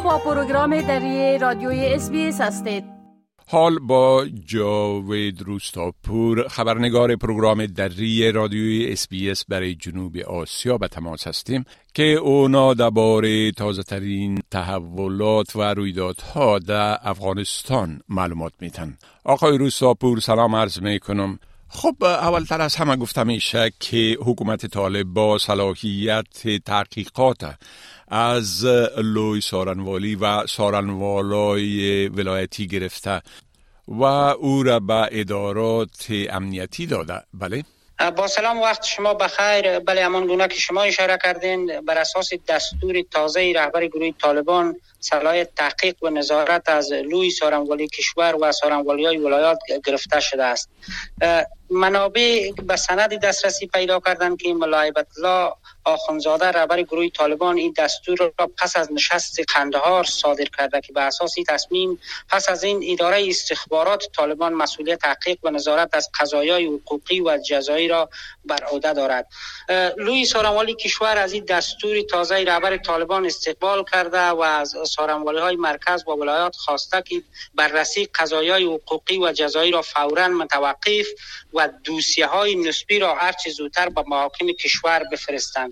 با پروگرام دری رادیوی SBS هستید. حال با جاوید روستاپور خبرنگار پروگرام دری رادیوی SBS برای جنوب آسیا به تماس هستیم که اونا درباره تازه ترین تحولات و رویدادها در افغانستان معلومات میتن آقای روستاپور سلام عرض می‌کنم. خب اولتر از همه گفتم میشه که حکومت طالب با صلاحیت تحقیقات از لوی سارنوالی و سارنوالای ولایتی گرفته و او را به ادارات امنیتی داده. بله؟ با سلام وقت شما بخیر. بله همان گونه که شما اشاره کردین بر اساس دستور تازه رهبر گروه طالبان صلاحیت تحقیق و نظارت از لوی سارنوالی کشور و سارنوالی های ولایات گرفته شده است. منابع به سند دسترسی پیدا کردن که ملایبت الله آخونزاده رهبر گروه طالبان این دستور را پس از نشست قندهار صادر کرده که به اساس این تصمیم پس از این اداره استخبارات طالبان مسئولیت تحقیق و نظارت از قضایای حقوقی و جزایی را بر عهده دارد. لوی سارنوالی کشور از این دستور تازه رهبر طالبان استقبال کرده و از سارنوالی های مرکز و ولایات خواسته که بررسی قضایای حقوقی و جزایی را فورا متوقف و دوسیه های نسبی را هرچه زودتر به محاکم کشور بفرستند.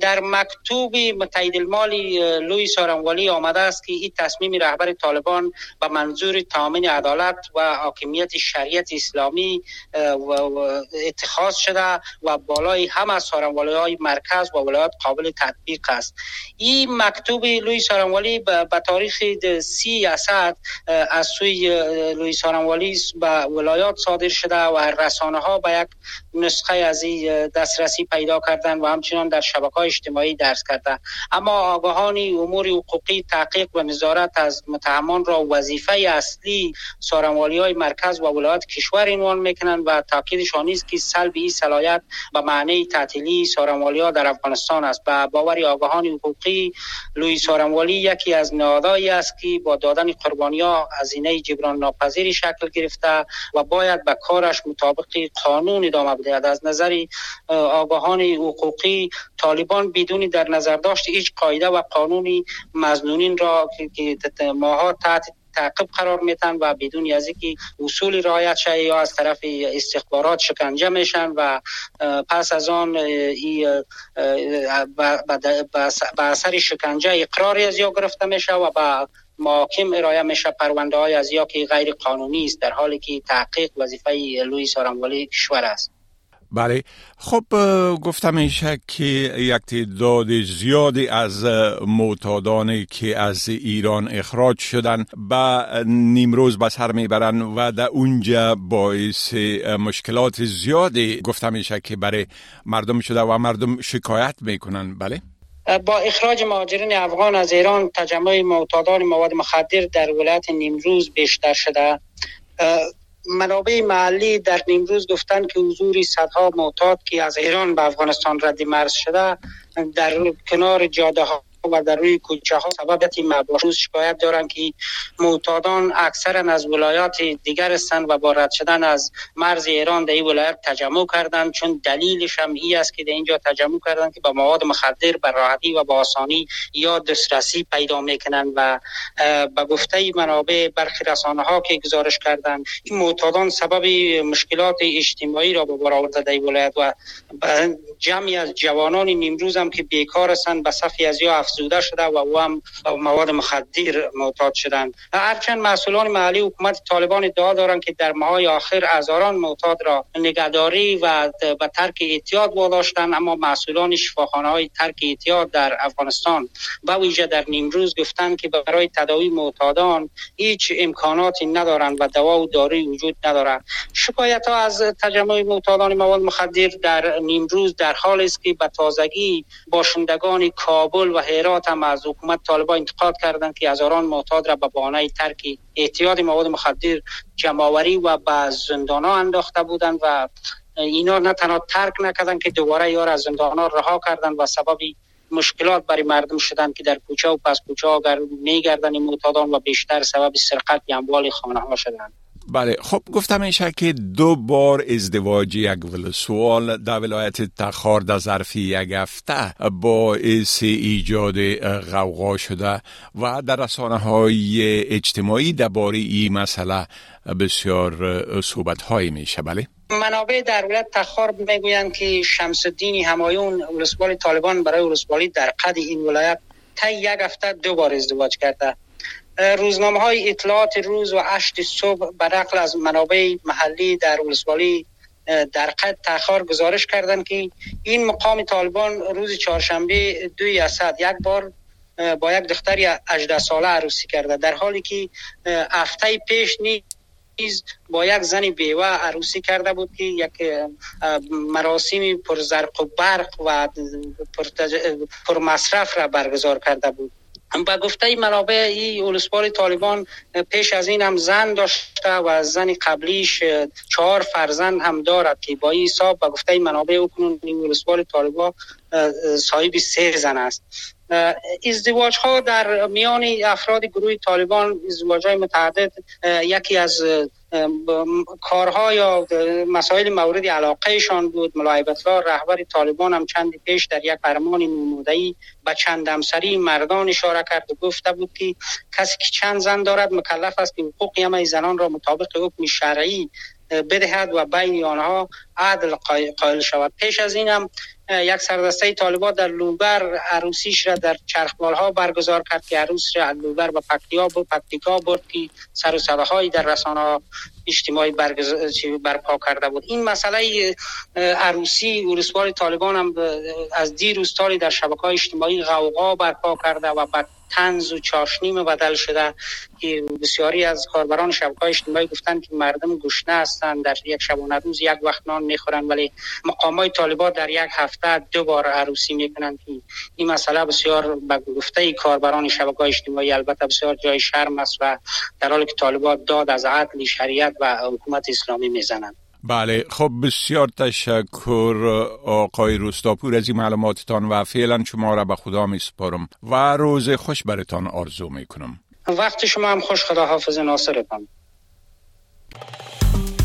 در مکتوب متحد المالی لوی سارنوالی آمده است که این تصمیم رهبر طالبان به منظور تامین عدالت و حاکمیت شریعت اسلامی اتخاذ شده و بالای همه سارنوالی های مرکز و ولایات قابل تطبیق است. این مکتوب لوی سارنوالی به تاریخ سی اسد از سوی لوی سارنوالی به ولایات صادر شده و رسانه ها به یک نسخه از این دسترسی پیدا کردن و همچنان در شبکه اجتماعی درس کرده اما آگاهانی امور حقوقی تحقیق و نظارت از متهمان را وظیفه اصلی سارنوالی های مرکز و ولایات کشور عنوان می‌کنند و تاکیدشان نیست که سلب این صلاحیت به معنی تعطیلی سارنوالی ها در افغانستان است. و باور آگاهان حقوقی لوی سارنوالی یکی از نهادهایی است که با دادن قربانی ها هزینه جبران ناپذیری شکل گرفته و باید به کارش مطابق قانون ادامه بدهد. از نظر آگاهان حقوقی طالبان بدون در نظر داشت هیچ قاعده و قانونی مزنونین را که ماها تحت تعقیب قرار میتن و بدون از اینکه اصول رعایت شه یا از طرف استخبارات شکنجه میشن و پس از آن به اثر شکنجه اقراری از یا گرفته میشه و با محاکم ارائه میشه پرونده های از یا که غیر قانونی است در حالی که تحقیق وظیفه لوی سارنوالی کشور است. بله. خب گفتم میشه که یک تعداد زیادی از معتادانی که از ایران اخراج شدن به نیمروز به سر می‌برن و در اونجا باعث مشکلات زیادی گفتم میشه که برای مردم شده و مردم شکایت می‌کنن. بله. با اخراج مهاجرین افغان از ایران تجمع معتادان مواد مخدر در ولایت نیمروز بیشتر شده. منابع محلی در نیمروز گفتند که حضور صدها معتاد که از ایران به افغانستان رد مرز شده در کنار جاده ها و در روی کوچه ها سبب مباحث شکایت دارند که معتادان اکثرا از ولایات دیگر هستند و با رد شدن از مرز ایران در این ولایت تجمع کردند چون دلیلش هم ای است که در اینجا تجمع کردند که با مواد مخدر به راحتی و با آسانی یا دسترسی پیدا می‌کنند و به گفته منابع برخی رسانه ها که گزارش کردند. این معتادان سبب مشکلات اجتماعی را به بار آورده در ولایت و جمعی از جوانان نیمروز هم که بیکار هستند به صف از یا افزوده شده و او هم مواد مخدر معتاد شدند. هرچند مسئولان محلی حکومت طالبان ادعا دارند که در ماهای آخر هزاران معتاد را نگهداری و به ترک اعتیاد واداشتند اما مسئولان شفاخانه های ترک اعتیاد در افغانستان و ویژه در نیمروز گفتند که برای تداوی معتادان هیچ امکاناتی ندارند و دوا و داروی وجود ندارد. شکایت ها از تجمع معتادان مواد مخدر در نیمروز در حال است که به تازگی باشندگان کابل و هرات هم از حکومت طالبان انتقاد کردند که هزاران معتاد را به بهانه ترک اعتیاد مواد مخدر جمعآوری و به زندان ها انداخته بودند و اینا نه تنها ترک نکردند که دوباره یار از زندان ها رها کردند و سبب مشکلات برای مردم شدند که در کوچه و پس کوچه ها میگردن معتادان و بیشتر سبب سرقت اموال خانه ها شدند. بله خب گفتم میشه که دو بار ازدواج یک ولسوال در ولایت تخار در ظرف یک هفته باعث ایجاد غوغا شده و در رسانه های اجتماعی درباره این مسئله بسیار صحبت های میشه بله؟ منابع در ولایت تخار می‌گویند که شمس الدین همایون ولسوالی طالبان برای ولسوالی در قد این ولایت تا یک هفته دو بار ازدواج کرده. روزنامه های اطلاعات روز و اشت صبح به نقل از منابع محلی در ولسوالی در قد تخار گزارش کردند که این مقام طالبان روز چهارشنبه دوی اسد یک بار با یک دختری 18 ساله عروسی کرده در حالی که هفته پیش نیز با یک زن بیوه عروسی کرده بود که یک مراسم پر زرق و برق و پر مصرف را برگزار کرده بود. با گفته منابع ای اولسپال طالبان پیش از این هم زن داشته و زن قبلیش چهار فرزند هم دارد که با این حساب با گفته منابع اکنون این اولسپال طالبان صاحب سه زن است. ازدواج ها در میان افراد گروه طالبان ازدواج های متعدد یکی از کارها یا مسائل مورد علاقهشان بود. ملاعبت رهبر طالبان هم چند پیش در یک فرمان نمودهی به چند همسری مردان اشاره کرد و گفته بود که کسی که چند زن دارد مکلف است که حقوق همه زنان را مطابق حکم شرعی بدهد و بین آنها عدل قائل شود. پیش از این هم یک سردسته طالبان در لوبر عروسیش را در چرخمال ها برگزار کرد که عروس را لوبر و پکتیا بود پکتیکا برد که سر و صداهایی در رسانه اجتماعی برپا کرده بود. این مسئله عروسی ورسوال طالبان هم از دیر روستاری در شبکه های اجتماعی غوغا برپا کرده و بعد تنز و چاشنیم بدل شده که بسیاری از کاربران شبکه اجتماعی گفتن که مردم گشنه هستند. در یک شبانه روز یک وقت نان می‌خورن ولی مقام های طالبات در یک هفته دو بار عروسی می‌کنند که این مسئله بسیار به گفته کاربران شبکه اجتماعی البته بسیار جای شرم است و در حالی که طالبات داد از عدل شریعت و حکومت اسلامی می‌زنند. بله خب بسیار تشکر آقای روستاپور از این معلوماتتان و فعلا شما را به خدا می سپارم و روز خوش برتان آرزو می کنم وقت شما هم خوش خدا حافظ ناصرتان.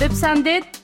بپسندید.